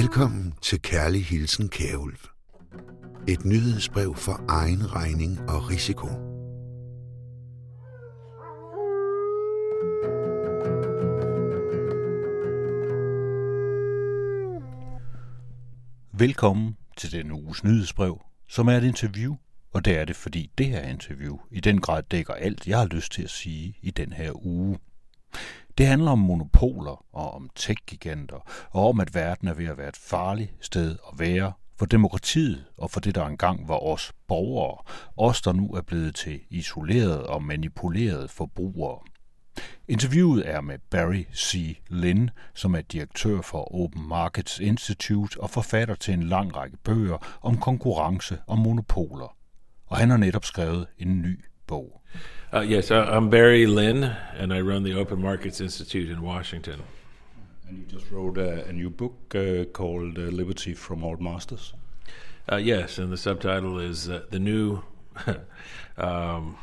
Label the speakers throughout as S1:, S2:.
S1: Velkommen til Kærlig Hilsen Kærulf. Et nyhedsbrev for egen regning og risiko.
S2: Velkommen til denne uges nyhedsbrev, som er et interview, og det er det, fordi det her interview i den grad dækker alt, jeg har lyst til at sige i den her uge. Det handler om monopoler og om tech-giganter, og om at verden er ved at være et farligt sted at være for demokratiet og for det, der engang var os borgere, os der nu er blevet til isolerede og manipulerede forbrugere. Interviewet er med Barry C. Lynn, som er direktør for Open Markets Institute og forfatter til en lang række bøger om konkurrence og monopoler. Og han har netop skrevet en ny bog.
S3: Uh, yes, uh, I'm Barry Lynn, and I run the Open Markets Institute in Washington.
S4: And you just wrote a, a new book uh, called uh, Liberty from All Masters.
S3: Uh, yes, and the subtitle is uh, The New. um,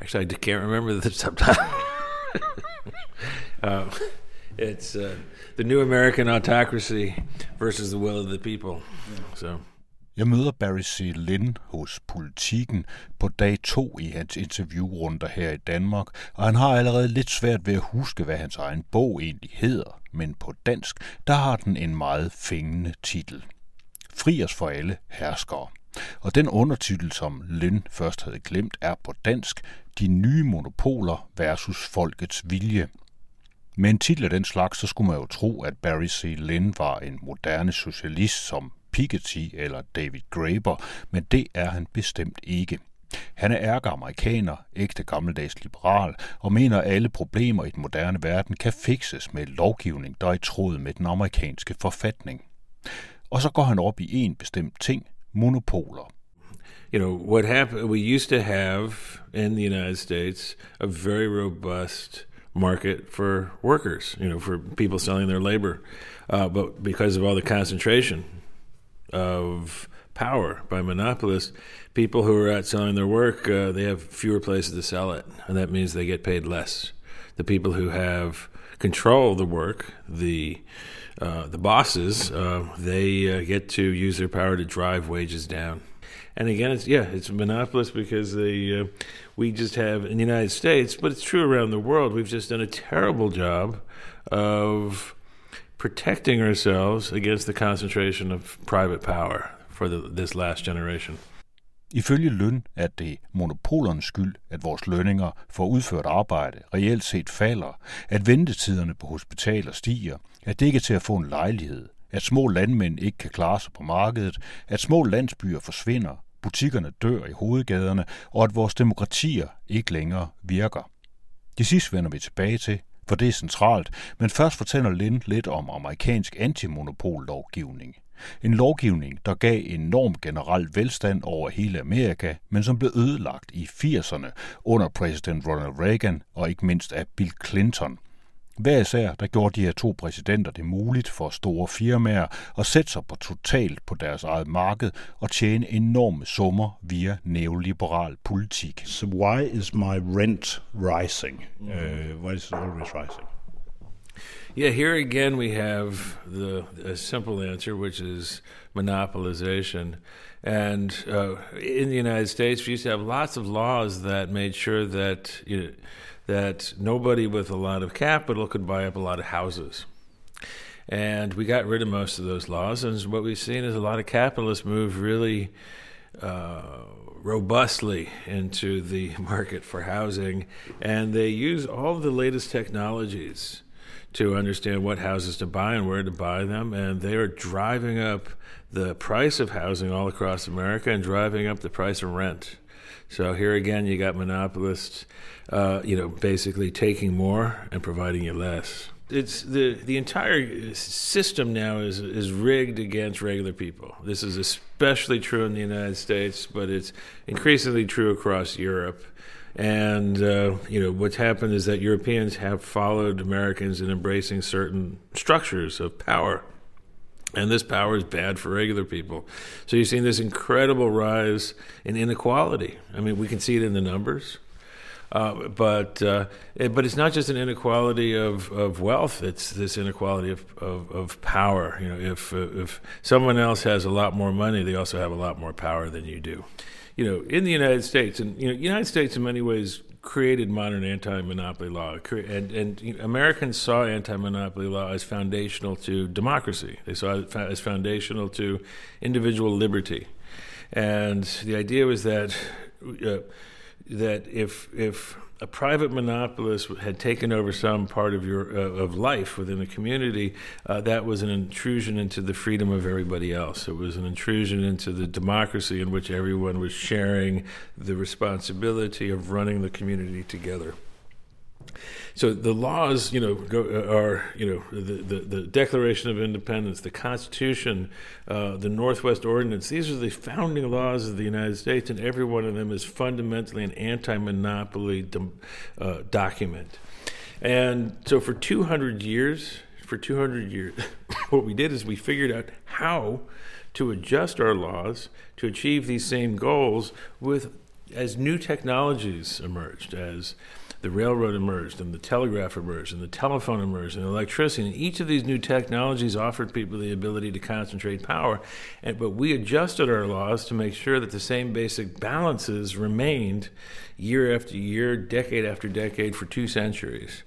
S3: actually, I can't remember the subtitle. uh, it's uh, The New American Autocracy versus the Will of the People. So.
S2: Jeg møder Barry C. Lynn hos Politiken på dag to i hans interviewrunder her i Danmark, og han har allerede lidt svært ved at huske, hvad hans egen bog egentlig hedder, men på dansk, der har den en meget fængende titel. Fri os for alle herskere. Og den undertitel, som Lynn først havde glemt, er på dansk De nye monopoler versus folkets vilje. Med en titel af den slags, så skulle man jo tro, at Barry C. Lynn var en moderne socialist, som Piketty eller David Graeber, men det er han bestemt ikke. Han er ærke-amerikaner, ægte gammeldags liberal, og mener, at alle problemer i den moderne verden kan fikses med lovgivning, der er i tråd med den amerikanske forfatning. Og så går han op i en bestemt ting, monopoler.
S3: You know, what happened, we used to have in the United States a very robust market for workers, you know, for people selling their labor. Uh, but because of all the concentration of power by monopolists, people who are out selling their work, uh, they have fewer places to sell it, and that means they get paid less. The people who have control of the work, the uh, the bosses, uh, they uh, get to use their power to drive wages down. And again, it's yeah, it's monopolist because they uh, we just have in the United States, but it's true around the world. We've just done a terrible job of protecting ourselves against the concentration of private power for the, this last generation.
S2: Ifølge løn er det monopolernes skyld, at vores lønninger for udført arbejde reelt set falder, at ventetiderne på hospitaler stiger, at det ikke er til at få en lejlighed, at små landmænd ikke kan klare sig på markedet, at små landsbyer forsvinder, butikkerne dør i hovedgaderne, og at vores demokratier ikke længere virker. Det sidste vender vi tilbage til, for det er centralt, men først fortæller Lind lidt om amerikansk antimonopollovgivning. En lovgivning, der gav enorm generel velstand over hele Amerika, men som blev ødelagt i 80'erne under præsident Ronald Reagan og ikke mindst af Bill Clinton – hver især der gjorde de her to præsidenter det muligt for store firmaer at sætte sig på totalt på deres eget marked og tjene enorme summer via neoliberal politik.
S4: So why is my rent rising? Uh, why is it always rising?
S3: Yeah, here again we have the a simple answer, which is monopolization. And uh, in the United States, we used to have lots of laws that made sure that you know, that nobody with a lot of capital could buy up a lot of houses. And we got rid of most of those laws, and what we've seen is a lot of capitalists move really uh, robustly into the market for housing, and they use all the latest technologies to understand what houses to buy and where to buy them, and they are driving up the price of housing all across America and driving up the price of rent. So here again, you got monopolists, uh, you know, basically taking more and providing you less. It's the the entire system now is is rigged against regular people. This is especially true in the United States, but it's increasingly true across Europe. And uh, you know what's happened is that Europeans have followed Americans in embracing certain structures of power and this power is bad for regular people. So you've seen this incredible rise in inequality. I mean, we can see it in the numbers. Uh, but uh, it, but it's not just an inequality of, of wealth; it's this inequality of, of, of power. You know, if uh, if someone else has a lot more money, they also have a lot more power than you do. You know, in the United States, and you know, United States in many ways created modern anti-monopoly law, and, and you know, Americans saw anti-monopoly law as foundational to democracy. They saw it as foundational to individual liberty, and the idea was that uh, that if if a private monopolist had taken over some part of your uh, of life within the community, uh, that was an intrusion into the freedom of everybody else. It was an intrusion into the democracy in which everyone was sharing the responsibility of running the community together. So the laws, you know, go, uh, are you know the, the, the, Declaration of Independence, the Constitution, uh, the Northwest Ordinance. These are the founding laws of the United States, and every one of them is fundamentally an anti-monopoly uh, document. And so for 200 years, for 200 years, what we did is we figured out how to adjust our laws to achieve these same goals with as new technologies emerged, as the railroad emerged, and the telegraph emerged, and the telephone emerged, and electricity. And each of these new technologies offered people the ability to concentrate power. And, but we adjusted our laws to make sure that the same basic balances remained year after year, decade after decade, for two centuries.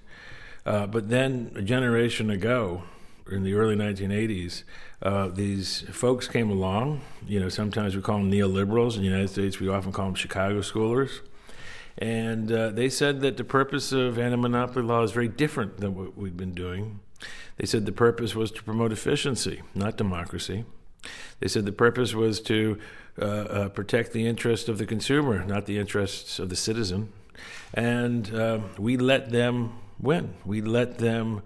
S3: Uh, but then a generation ago, in the early 1980s, uh, these folks came along. You know, sometimes we call them neoliberals. In the United States, we often call them Chicago schoolers. And uh, they said that the purpose of anti monopoly law is very different than what we've been doing. They said the purpose was to promote efficiency, not democracy. They said the purpose was to uh, uh, protect the interest of the consumer, not the interests of the citizen. And uh, we let them win. We let them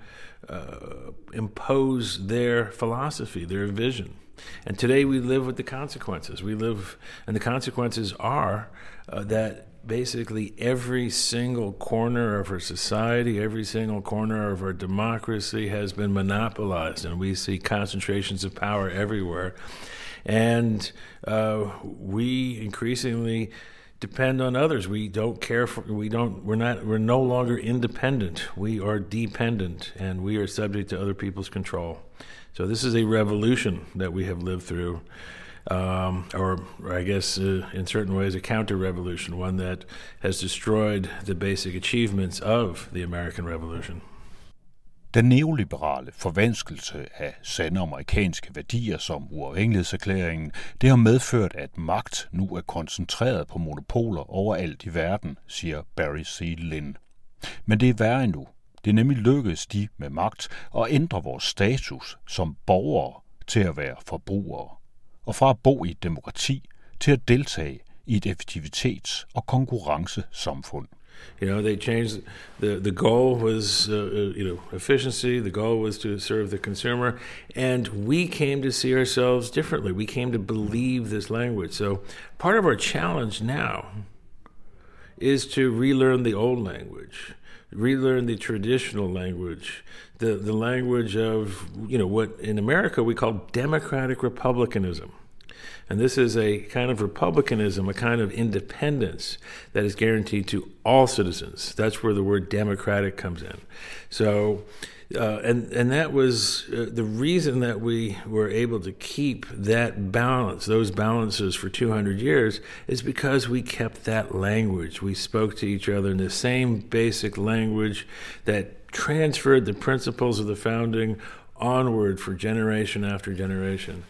S3: uh, impose their philosophy, their vision. And today we live with the consequences. We live, and the consequences are uh, that basically every single corner of our society, every single corner of our democracy has been monopolized, and we see concentrations of power everywhere. And uh, we increasingly depend on others. We don't care for. We don't. We're not. We're no longer independent. We are dependent, and we are subject to other people's control. So this is a revolution that we have lived through um, or, or, I guess uh, in certain ways, a counter revolution, one that has destroyed the basic achievements of the American Revolution.
S2: Den neoliberale forvanskelse af sande amerikanske værdier som uafhængighedserklæringen, det har medført, at magt nu er koncentreret på monopoler overalt i verden, siger Barry C. Lynn. Men det er værre endnu. Det er nemlig lykkedes de med magt at ændre vores status som borgere til at være forbrugere og fra at bo i et demokrati til at deltage i et effektivitets- og konkurrencesamfund.
S3: You know, they changed the the goal was uh, uh, you know efficiency. The goal was to serve the consumer, and we came to see ourselves differently. We came to believe this language. So part of our challenge now is to relearn the old language, relearn the traditional language, the the language of you know what in America we call democratic republicanism. And this is a kind of republicanism, a kind of independence that is guaranteed to all citizens. That's where the word democratic comes in. So, uh, and and that was uh, the reason that we were able to keep that balance, those balances for 200 years, is because we kept that language. We spoke to each other in the same basic language that transferred the principles of the founding onward for generation after generation.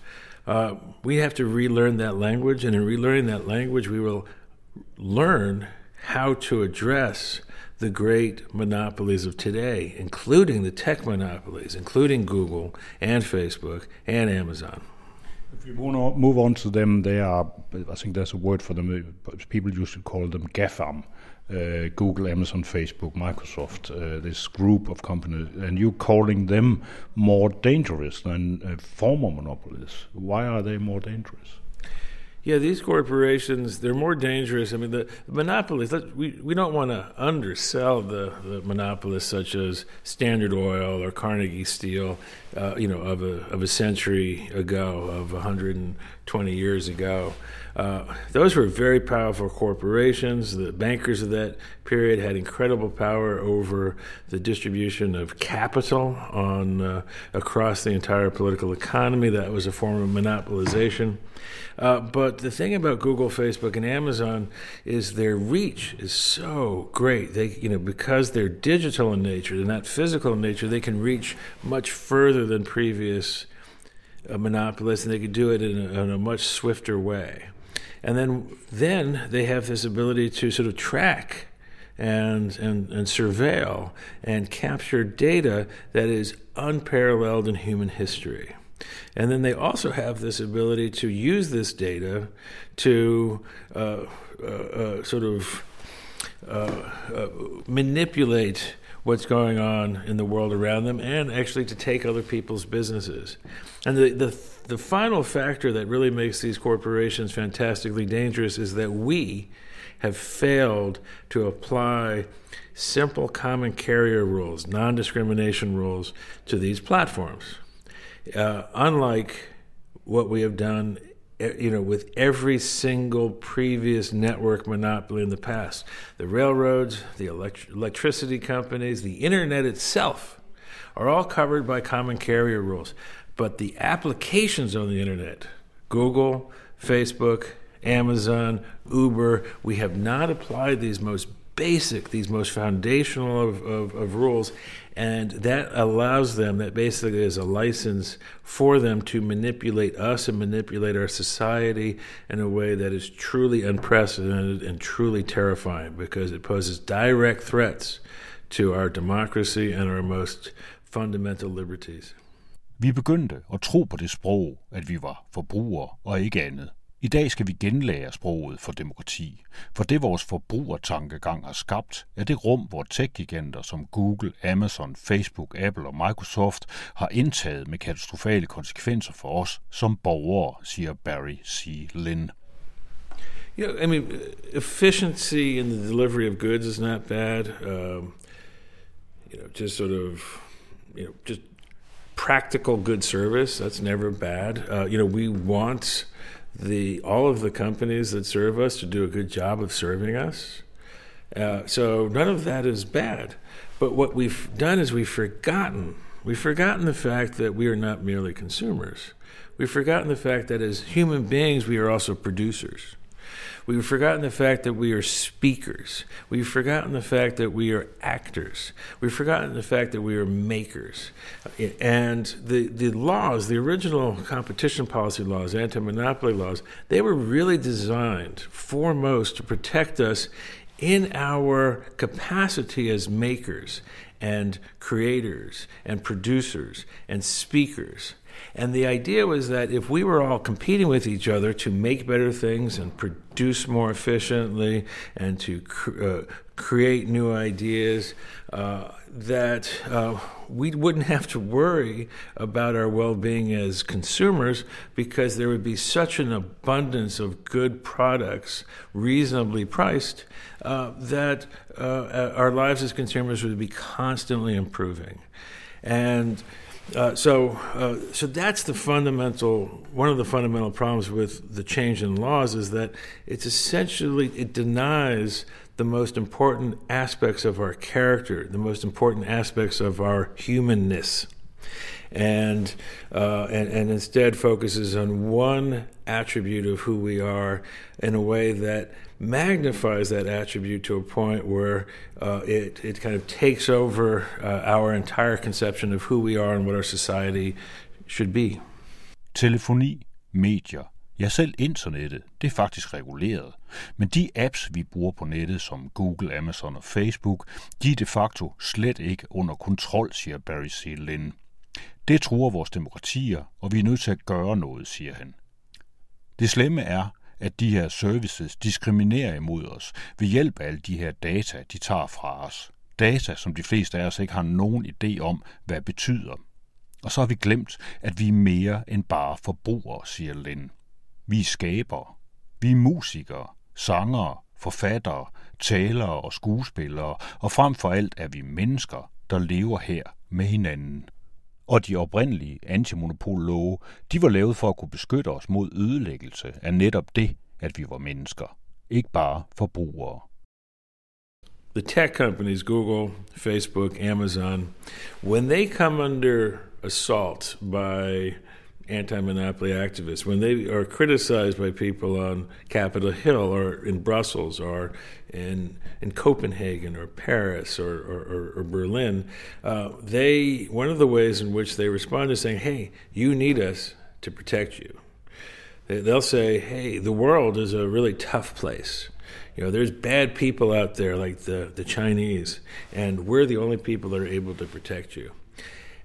S3: Uh, we have to relearn that language, and in relearning that language, we will learn how to address the great monopolies of today, including the tech monopolies, including Google and Facebook and Amazon.
S4: If we move on to them, they are, I think there's a word for them, people used to call them GAFAM. uh, Google, Amazon, Facebook, Microsoft, uh, this group of companies, and you calling them more dangerous than uh, former monopolies. Why are they more dangerous?
S3: Yeah, these corporations, they're more dangerous. I mean, the, the monopolies, we, we don't want to undersell the, the monopolists such as Standard Oil or Carnegie Steel, uh, you know, of a, of a century ago, of 120 years ago. Uh, those were very powerful corporations. The bankers of that period had incredible power over the distribution of capital on uh, across the entire political economy. That was a form of monopolization. Uh, but the thing about Google, Facebook, and Amazon is their reach is so great. They, you know, because they're digital in nature, they're not physical in nature. They can reach much further than previous uh, monopolists, and they can do it in a, in a much swifter way. And then, then they have this ability to sort of track and, and, and surveil and capture data that is unparalleled in human history. And then they also have this ability to use this data to uh, uh, uh, sort of uh, uh, manipulate what's going on in the world around them and actually to take other people's businesses. And the, the, the final factor that really makes these corporations fantastically dangerous is that we have failed to apply simple common carrier rules, non discrimination rules to these platforms. Uh, unlike what we have done you know, with every single previous network monopoly in the past. The railroads, the elect- electricity companies, the internet itself are all covered by common carrier rules. But the applications on the internet, Google, Facebook, Amazon, Uber, we have not applied these most basic, these most foundational of, of, of, rules, and that allows them, that basically is a license for them to manipulate us and manipulate our society in a way that is truly unprecedented and truly terrifying because it poses direct threats to our democracy and our most fundamental liberties.
S2: Vi begyndte at tro på det sprog, at vi var forbrugere og ikke andet. I dag skal vi genlære sproget for demokrati, for det vores forbrugertankegang har skabt, er det rum, hvor tech-giganter som Google, Amazon, Facebook, Apple og Microsoft har indtaget med katastrofale konsekvenser for os som borgere, siger Barry C. Lynn.
S3: You know, I mean, efficiency in the delivery of goods is not bad. Um, you know, just sort of, you know, just practical good service. That's never bad. Uh, you know, we want the all of the companies that serve us to do a good job of serving us. Uh, so none of that is bad. But what we've done is we've forgotten we've forgotten the fact that we are not merely consumers. We've forgotten the fact that as human beings we are also producers. We've forgotten the fact that we are speakers. We've forgotten the fact that we are actors. We've forgotten the fact that we are makers. And the, the laws, the original competition policy laws, anti monopoly laws, they were really designed foremost to protect us in our capacity as makers and creators and producers and speakers. And the idea was that if we were all competing with each other to make better things and produce more efficiently and to cr- uh, create new ideas, uh, that uh, we wouldn't have to worry about our well being as consumers because there would be such an abundance of good products, reasonably priced, uh, that uh, our lives as consumers would be constantly improving. And uh, so, uh, so that's the fundamental. One of the fundamental problems with the change in laws is that it's essentially it denies the most important aspects of our character, the most important aspects of our humanness, and uh, and, and instead focuses on one attribute of who we are in a way that magnifies that attribute to a point where uh, it, it kind of takes over uh, our entire conception of who we are and what our society should be.
S2: Telefoni, medier, ja selv internettet, det er faktisk reguleret. Men de apps, vi bruger på nettet, som Google, Amazon og Facebook, de er de facto slet ikke under kontrol, siger Barry C. Lynn. Det truer vores demokratier, og vi er nødt til at gøre noget, siger han. Det slemme er, at de her services diskriminerer imod os ved hjælp af alle de her data, de tager fra os. Data, som de fleste af os ikke har nogen idé om, hvad betyder. Og så har vi glemt, at vi er mere end bare forbrugere, siger Lind. Vi er skabere. Vi er musikere, sangere, forfattere, talere og skuespillere, og frem for alt er vi mennesker, der lever her med hinanden. Og de oprindelige antimonopollove, de var lavet for at kunne beskytte os mod ødelæggelse af netop det, at vi var mennesker, ikke bare forbrugere.
S3: The tech companies, Google, Facebook, Amazon, when they come under assault by anti monopoly activists, when they are criticized by people on Capitol Hill or in Brussels or in, in Copenhagen or Paris or, or, or Berlin, uh, they, one of the ways in which they respond is saying, hey, you need us to protect you. They'll say, hey, the world is a really tough place. You know, there's bad people out there like the, the Chinese, and we're the only people that are able to protect you.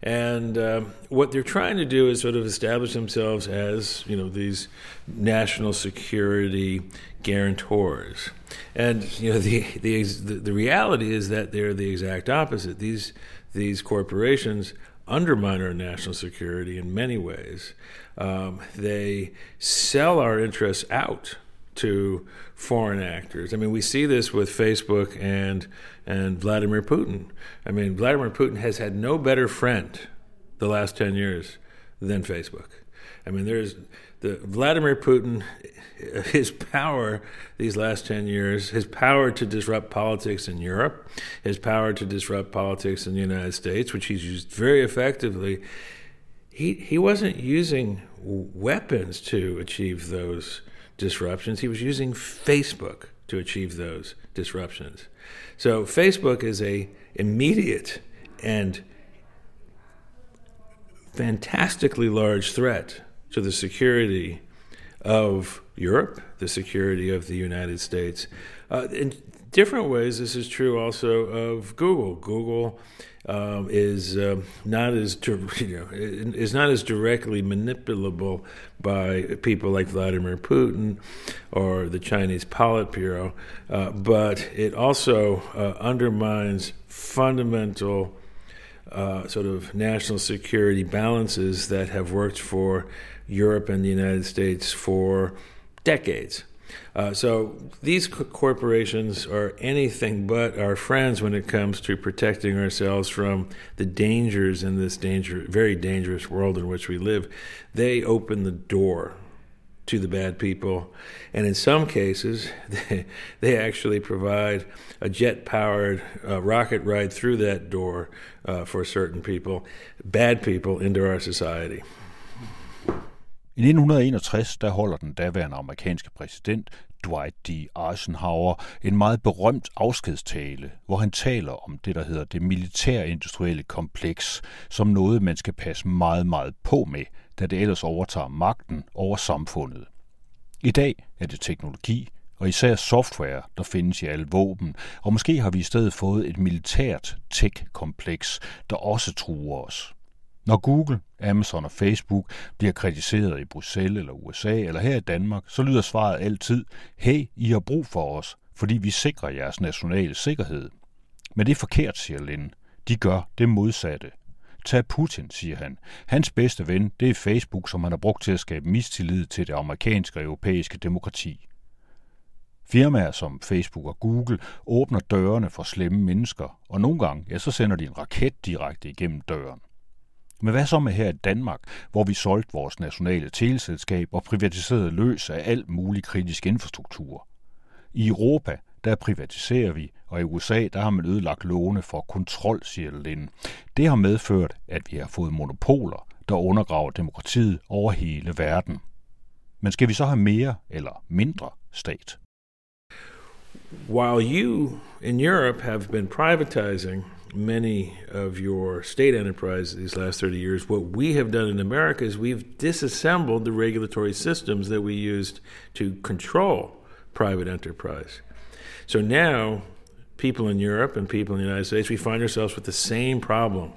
S3: And um, what they're trying to do is sort of establish themselves as, you know, these national security guarantors. And you know, the the the reality is that they're the exact opposite. These these corporations undermine our national security in many ways. Um, they sell our interests out to foreign actors. I mean, we see this with Facebook and and Vladimir Putin. I mean, Vladimir Putin has had no better friend the last 10 years than Facebook. I mean, there's the Vladimir Putin his power these last 10 years, his power to disrupt politics in Europe, his power to disrupt politics in the United States, which he's used very effectively. He he wasn't using weapons to achieve those disruptions. He was using Facebook to achieve those disruptions. So Facebook is a immediate and fantastically large threat to the security of Europe, the security of the United States. Uh, in different ways, this is true also of Google. Google um, is um, not as you know is not as directly manipulable by people like Vladimir Putin or the Chinese Politburo, uh, but it also uh, undermines fundamental. Uh, sort of national security balances that have worked for Europe and the United States for decades. Uh, so these co- corporations are anything but our friends when it comes to protecting ourselves from the dangers in this danger, very dangerous world in which we live. They open the door to the bad people, and in some cases, they, they actually provide a jet-powered uh, rocket ride through that door uh, for certain people, bad people, into our society.
S2: I 1961 der holder den daværende amerikanske præsident Dwight D. Eisenhower en meget berømt afskedstale, hvor han taler om det, der hedder det militærindustrielle kompleks, som noget, man skal passe meget, meget på med, da det ellers overtager magten over samfundet. I dag er det teknologi, og især software, der findes i alle våben, og måske har vi i stedet fået et militært tech-kompleks, der også truer os. Når Google, Amazon og Facebook bliver kritiseret i Bruxelles eller USA eller her i Danmark, så lyder svaret altid, hey, I har brug for os, fordi vi sikrer jeres nationale sikkerhed. Men det er forkert, siger Lind. De gør det modsatte. Tag Putin, siger han. Hans bedste ven, det er Facebook, som han har brugt til at skabe mistillid til det amerikanske og europæiske demokrati. Firmaer som Facebook og Google åbner dørene for slemme mennesker, og nogle gange, ja, så sender de en raket direkte igennem døren. Men hvad så med her i Danmark, hvor vi solgte vores nationale teleselskab og privatiserede løs af alt mulig kritisk infrastruktur? I Europa, der privatiserer vi, og i USA, der har man ødelagt låne for kontrol, siger Lind. Det har medført, at vi har fået monopoler, der undergraver demokratiet over hele verden. Men skal vi så have mere eller mindre stat?
S3: While you in Europe have been privatizing many of your state enterprises these last 30 years, what we have done in America is we've disassembled the regulatory systems that we used to control private enterprise. So now, people in Europe and people in the United States, we find ourselves with the same problem,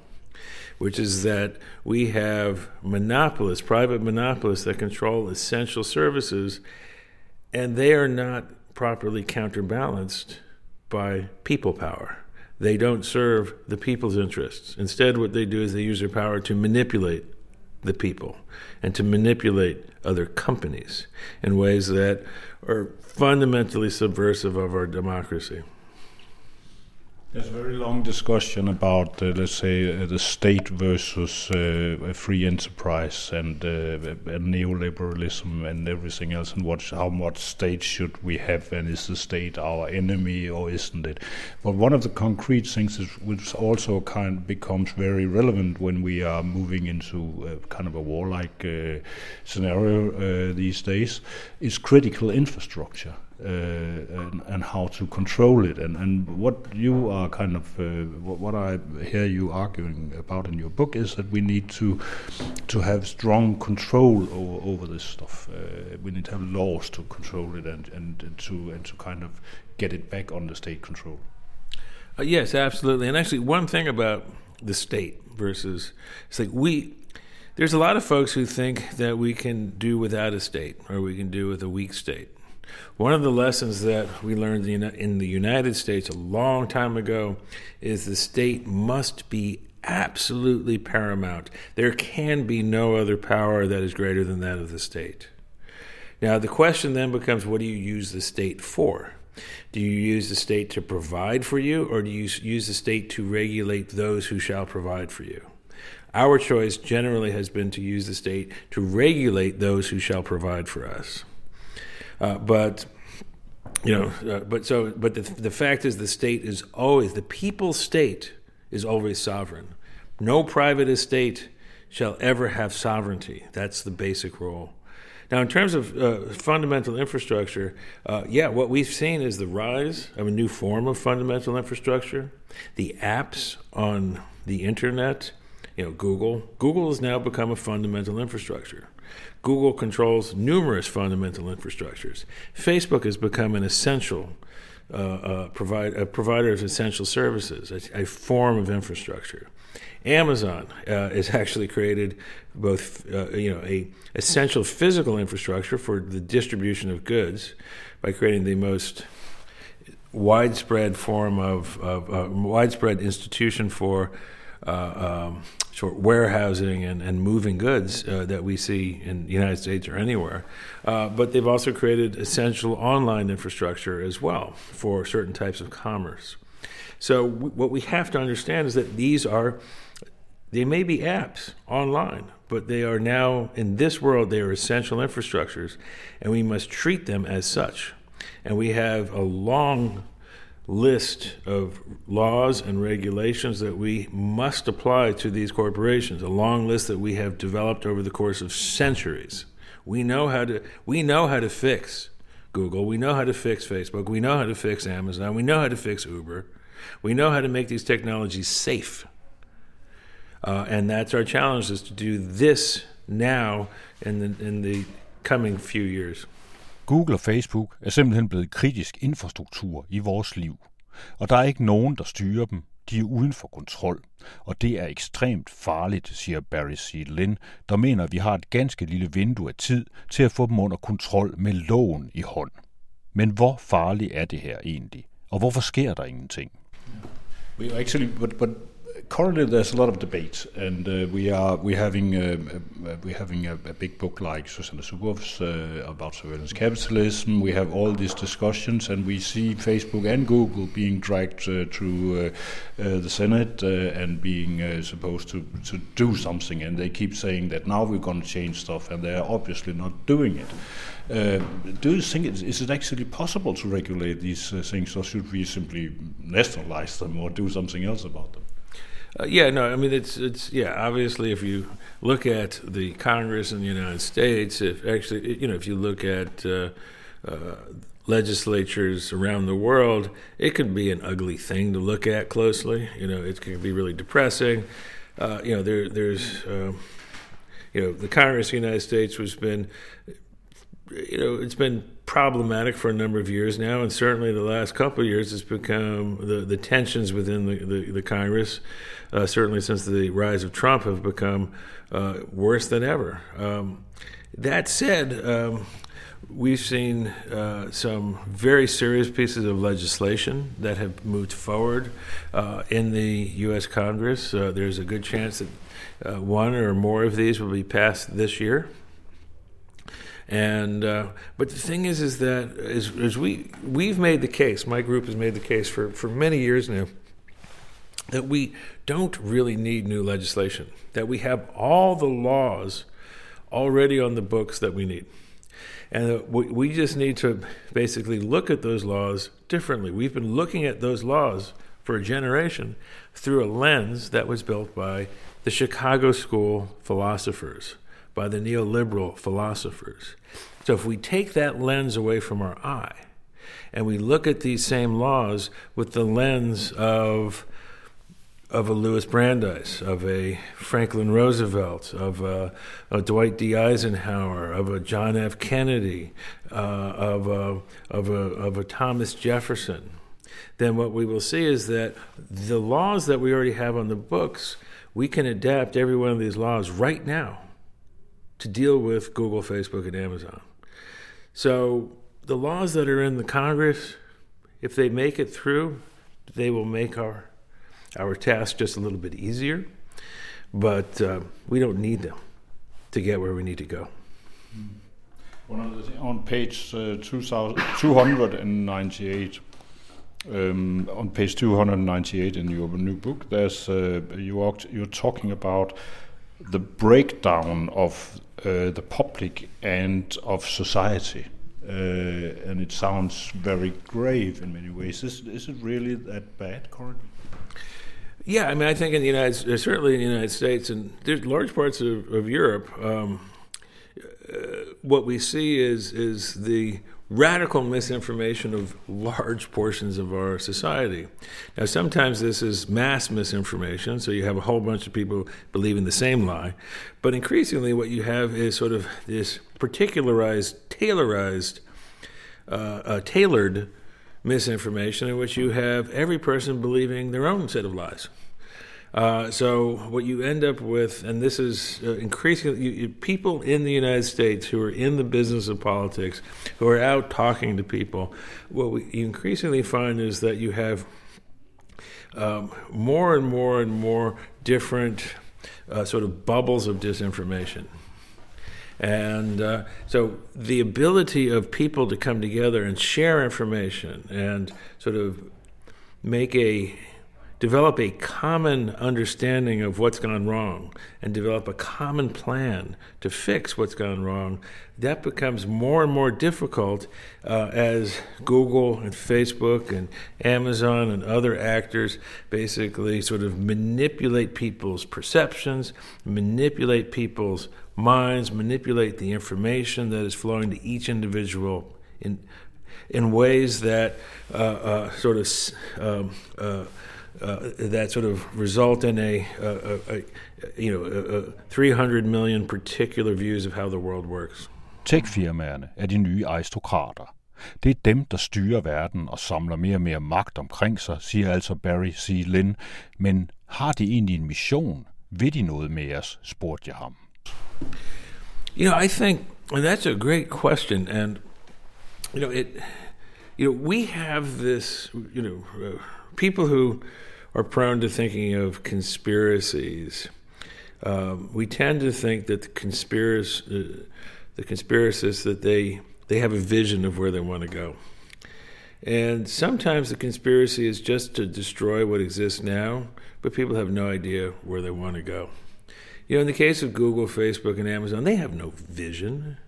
S3: which is that we have monopolists, private monopolists that control essential services, and they are not properly counterbalanced by people power. They don't serve the people's interests. Instead, what they do is they use their power to manipulate the people and to manipulate other companies in ways that are fundamentally subversive of our democracy.
S4: There's a very long discussion about, uh, let's say, uh, the state versus uh, free enterprise and, uh, and, neoliberalism and everything else, and what, how much state should we have, and is the state our enemy or isn't it? But one of the concrete things is, which also kind of becomes very relevant when we are moving into kind of a warlike uh, scenario uh, these days, is critical infrastructure. Uh, and, and, how to control it. And, and what you are kind of, uh, what, I hear you arguing about in your book is that we need to to have strong control over, over this stuff. Uh, we need to have laws to control it and, and, and, to and to kind of get it back under state control.
S3: Uh, yes, absolutely. And actually, one thing about the state versus it's like we there's a lot of folks who think that we can do without a state or we can do with a weak state. One of the lessons that we learned in the United States a long time ago is the state must be absolutely paramount. There can be no other power that is greater than that of the state. Now, the question then becomes what do you use the state for? Do you use the state to provide for you, or do you use the state to regulate those who shall provide for you? Our choice generally has been to use the state to regulate those who shall provide for us. Uh, but you know, uh, but so, but the the fact is, the state is always the people's state is always sovereign. No private estate shall ever have sovereignty. That's the basic rule. Now, in terms of uh, fundamental infrastructure, uh, yeah, what we've seen is the rise of a new form of fundamental infrastructure. The apps on the internet, you know, Google. Google has now become a fundamental infrastructure. Google controls numerous fundamental infrastructures. Facebook has become an essential uh, uh, provide, a provider of essential services, a, a form of infrastructure. Amazon uh, has actually created both, uh, you know, a essential physical infrastructure for the distribution of goods by creating the most widespread form of, of uh, widespread institution for um, sort of warehousing and, and moving goods uh, that we see in the United States or anywhere. Uh, but they've also created essential online infrastructure as well for certain types of commerce. So w- what we have to understand is that these are they may be apps online, but they are now in this world they are essential infrastructures, and we must treat them as such. And we have a long list of laws and regulations that we must apply to these corporations, a long list that we have developed over the course of centuries. We know how to we know how to fix Google, we know how to fix Facebook, we know how to fix Amazon, we know how to fix Uber. We know how to make these technologies safe. Uh, and that's our challenge is to do this now in the, in the coming few years.
S2: Google og Facebook er simpelthen blevet kritisk infrastruktur i vores liv. Og der er ikke nogen, der styrer dem. De er uden for kontrol. Og det er ekstremt farligt, siger Barry C. Lynn, der mener, at vi har et ganske lille vindue af tid til at få dem under kontrol med loven i hånd. Men hvor farligt er det her egentlig? Og hvorfor sker der ingenting?
S4: We actually, but, but currently there's a lot of debate, and uh, we are we having uh, uh, we having a, a, big book like Shoshana Zuboff's uh, about surveillance capitalism. We have all these discussions, and we see Facebook and Google being dragged uh, through uh, the Senate and being supposed to to do something, and they keep saying that now we're going to change stuff, and they are obviously not doing it. Uh, do you think it, is it actually possible to regulate these uh, things, or should we simply nationalize them or do something else about them?
S3: Uh, yeah, no, I mean it's it's yeah. Obviously, if you look at the Congress in the United States, if actually you know if you look at uh, uh, legislatures around the world, it could be an ugly thing to look at closely. You know, it can be really depressing. Uh, you know, there there's um, you know the Congress of the United States has been you know, it's been problematic for a number of years now, and certainly the last couple of years, it's become the, the tensions within the, the, the Congress, uh, certainly since the rise of Trump, have become uh, worse than ever. Um, that said, um, we've seen uh, some very serious pieces of legislation that have moved forward uh, in the U.S. Congress. Uh, there's a good chance that uh, one or more of these will be passed this year. And uh, but the thing is, is that as, as we we've made the case, my group has made the case for, for many years now, that we don't really need new legislation, that we have all the laws already on the books that we need. And we just need to basically look at those laws differently. We've been looking at those laws for a generation through a lens that was built by the Chicago School philosophers, by the neoliberal philosophers. So if we take that lens away from our eye and we look at these same laws with the lens of of a Louis Brandeis, of a Franklin Roosevelt, of a, a Dwight D. Eisenhower, of a John F. Kennedy, uh, of, a, of, a, of a Thomas Jefferson, then what we will see is that the laws that we already have on the books, we can adapt every one of these laws right now to deal with Google, Facebook, and Amazon. So the laws that are in the Congress, if they make it through, they will make our our task just a little bit easier, but uh, we don't need them to get where we need to go.
S4: On page uh, 298, um, on page 298 in your new book, there's uh, you are, you're talking about the breakdown of uh, the public and of society. Uh, and it sounds very grave in many ways. Is, is it really that bad currently?
S3: Yeah, I mean, I think in the United, uh, certainly in the United States, and there's large parts of, of Europe, um, uh, what we see is is the radical misinformation of large portions of our society. Now, sometimes this is mass misinformation, so you have a whole bunch of people believing the same lie, but increasingly, what you have is sort of this particularized, tailorized, uh, uh, tailored misinformation in which you have every person believing their own set of lies. Uh, so what you end up with, and this is uh, increasingly you, you, people in the United States who are in the business of politics, who are out talking to people, what we increasingly find is that you have um, more and more and more different uh, sort of bubbles of disinformation. And uh, so the ability of people to come together and share information and sort of make a develop a common understanding of what's gone wrong and develop a common plan to fix what's gone wrong, that becomes more and more difficult uh, as Google and Facebook and Amazon and other actors basically sort of manipulate people's perceptions, manipulate people's minds, manipulate the information that is flowing to each individual in in ways that uh, uh, sort of um, uh, that sort of result in a, a, a you know, 300 million particular views of how the world works.
S2: Tech-firmaerne er de nye aristokrater. Det er dem, der styrer verden og samler mere og mere magt omkring sig, siger altså Barry C. Lynn. Men har de egentlig en mission? Vil de noget med os, spurgte jeg ham.
S3: You know, I think and that's a great question, and you know, it. You know, we have this. You know, uh, people who are prone to thinking of conspiracies. Um, we tend to think that the conspiracy, the conspiracists, that they they have a vision of where they want to go, and sometimes the conspiracy is just to destroy what exists now, but people have no idea where they want to go. You know, in the case of Google, Facebook, and Amazon, they have no vision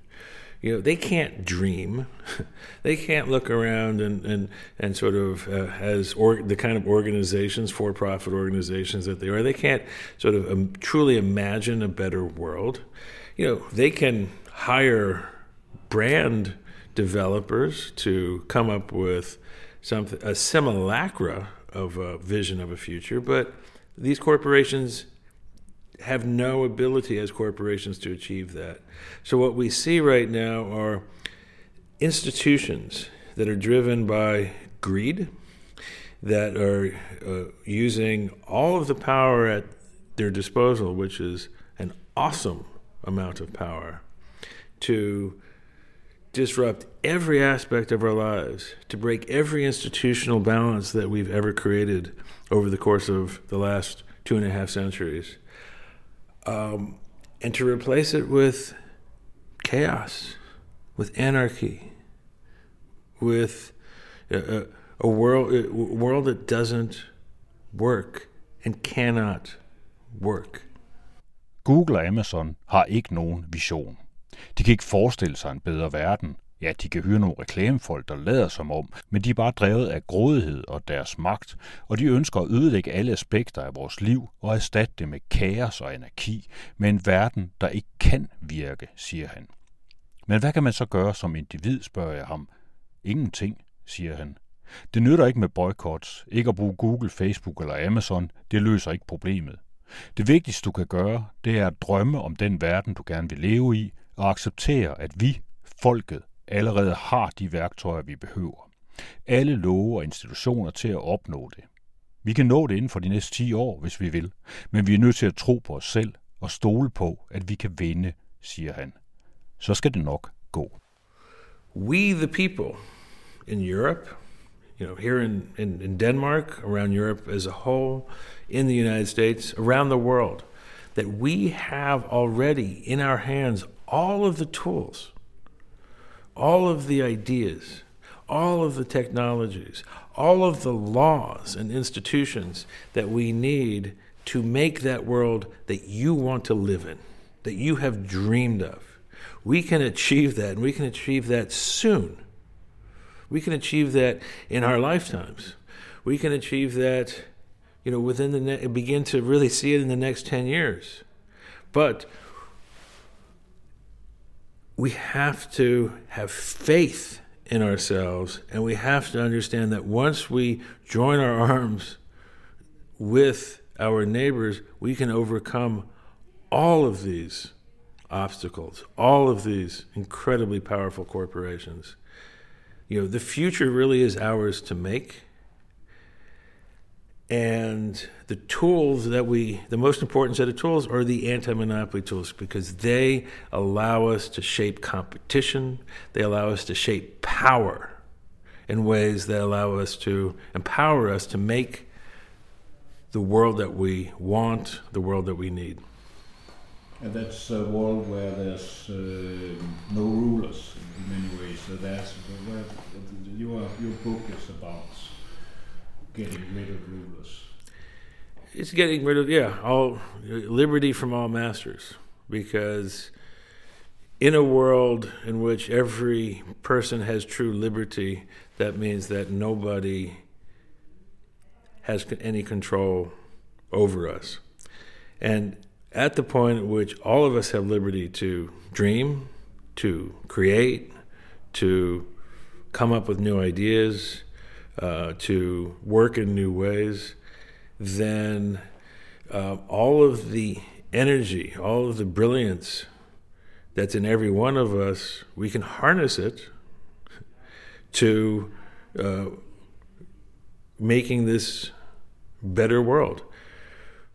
S3: you know they can't dream. They can't look around and and and sort of uh, as or, the kind of organizations for profit organizations that they are. They can't sort of um, truly imagine a better world. You know they can hire brand developers to come up with something a simulacra of a vision of a future but these corporations have no ability as corporations to achieve that. So, what we see right now are institutions that are driven by greed, that are uh, using all of the power at their disposal, which is an awesome amount of power, to disrupt every aspect of our lives, to break every institutional balance that we've ever created over the course of the last two and a half centuries um, and to replace it with chaos, with anarchy, with a, a world a world that doesn't work and cannot work.
S2: Google og Amazon har ikke nogen vision. De kan ikke forestille sig en bedre verden. Ja, de kan hyre nogle reklamefolk, der lader som om, men de er bare drevet af grådighed og deres magt, og de ønsker at ødelægge alle aspekter af vores liv og erstatte det med kaos og anarki, med en verden, der ikke kan virke, siger han. Men hvad kan man så gøre som individ, spørger jeg ham. Ingenting, siger han. Det nytter ikke med boykots, ikke at bruge Google, Facebook eller Amazon, det løser ikke problemet. Det vigtigste du kan gøre, det er at drømme om den verden, du gerne vil leve i, og acceptere, at vi, folket, allerede har de værktøjer, vi behøver. Alle love og institutioner til at opnå det. Vi kan nå det inden for de næste 10 år, hvis vi vil, men vi er nødt til at tro på os selv og stole på, at vi kan vinde, siger han. Så skal det nok gå.
S3: We the people in Europe, you know, here in, in, in Denmark, around Europe as a whole, in the United States, around the world, that we have already in our hands all of the tools all of the ideas, all of the technologies, all of the laws and institutions that we need to make that world that you want to live in, that you have dreamed of. We can achieve that, and we can achieve that soon. We can achieve that in our lifetimes. We can achieve that, you know, within the ne- begin to really see it in the next 10 years. But we have to have faith in ourselves and we have to understand that once we join our arms with our neighbors, we can overcome all of these obstacles, all of these incredibly powerful corporations. You know, the future really is ours to make and the tools that we, the most important set of tools are the anti monopoly tools because they allow us to shape competition, they allow us to shape power in ways that allow us to empower us to make the world that we want, the world that we need.
S4: And that's a world where there's uh, no rulers in many ways. So that's where your, your book is about getting rid of rulers.
S3: It's getting rid of yeah, all liberty from all masters because in a world in which every person has true liberty, that means that nobody has any control over us. And at the point at which all of us have liberty to dream, to create, to come up with new ideas, uh, to work in new ways, then uh, all of the energy, all of the brilliance that's in every one of us, we can harness it to uh, making this better world.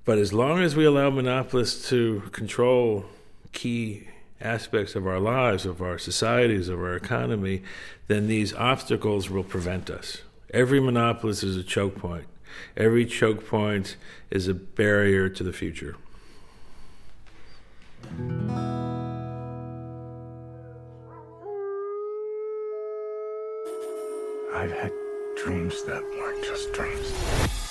S3: But as long as we allow monopolists to control key aspects of our lives, of our societies, of our economy, then these obstacles will prevent us. Every monopolist is a choke point. Every choke point is a barrier to the future.
S1: I've had dreams that weren't just dreams.